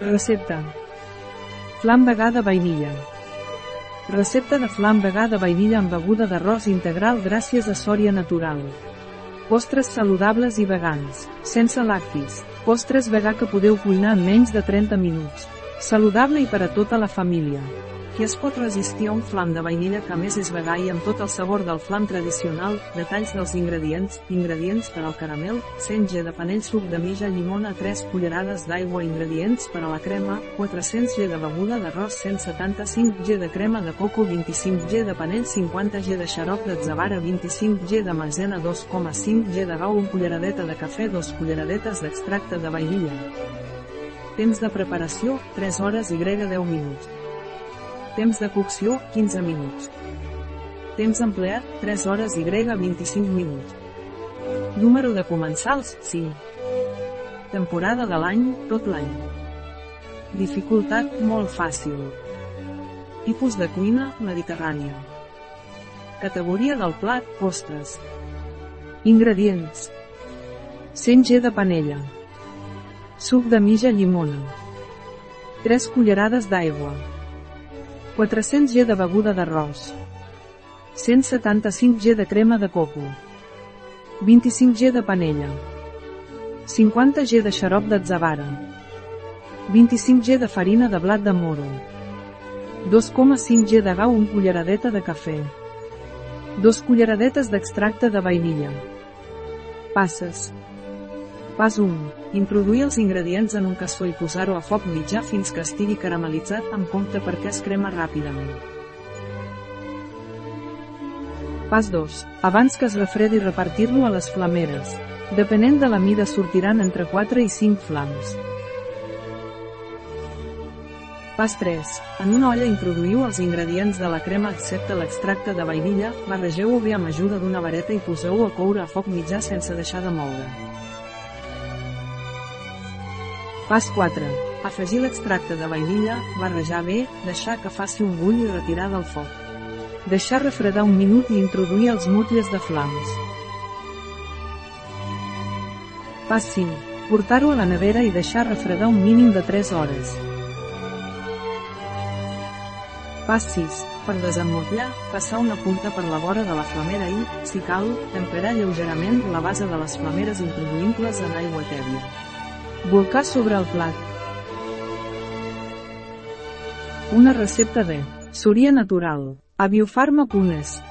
Recepta. Flam vegada vainilla. Recepta de flam vegada vainilla amb beguda d'arròs integral gràcies a Sòria Natural. Postres saludables i vegans, sense lactis. Postres vegà que podeu cuinar en menys de 30 minuts. Saludable i per a tota la família. Qui es pot resistir a un flam de vainilla que més és vegà i amb tot el sabor del flam tradicional, detalls dels ingredients, ingredients per al caramel, 100 g de panell suc de mitja llimona 3 cullerades d'aigua ingredients per a la crema, 400 g de beguda d'arròs 175 g de crema de coco 25 g de panell 50 g de xarop d'atzavara 25 g de maizena 2,5 g de gau 1 culleradeta de cafè 2 culleradetes d'extracte de vainilla. Temps de preparació, 3 hores i grega 10 minuts. Temps de cocció, 15 minuts. Temps empleat, 3 hores y 25 minuts. Número de comensals, 5. Temporada de l'any, tot l'any. Dificultat, molt fàcil. Tipus de cuina, mediterrània. Categoria del plat, postres. Ingredients. 100 g de panella. Suc de mitja llimona. 3 cullerades d'aigua. 400 g de beguda d'arròs. 175 g de crema de coco. 25 g de panella. 50 g de xarop d'atzavara. 25 g de farina de blat de moro. 2,5 g de gau 1 culleradeta de cafè. 2 culleradetes d'extracte de vainilla. Passes. Pas 1. Introduir els ingredients en un cassó i posar-ho a foc mitjà fins que estigui caramelitzat amb compte perquè es crema ràpidament. Pas 2. Abans que es refredi repartir-lo a les flameres. Depenent de la mida sortiran entre 4 i 5 flams. Pas 3. En una olla introduïu els ingredients de la crema excepte l'extracte de vainilla, barregeu-ho bé amb ajuda d'una vareta i poseu-ho a coure a foc mitjà sense deixar de moure. Pas 4. Afegir l'extracte de vainilla, barrejar bé, deixar que faci un bull i retirar del foc. Deixar refredar un minut i introduir els mútles de flams. Pas 5. Portar-ho a la nevera i deixar refredar un mínim de 3 hores. Pas 6. Per desemmotllar, passar una punta per la vora de la flamera i, si cal, temperar lleugerament la base de les flameres introduint-les en aigua tèbia. Volcar sobre el plat. Una recepta de Súria Natural, a Biofarma Punes.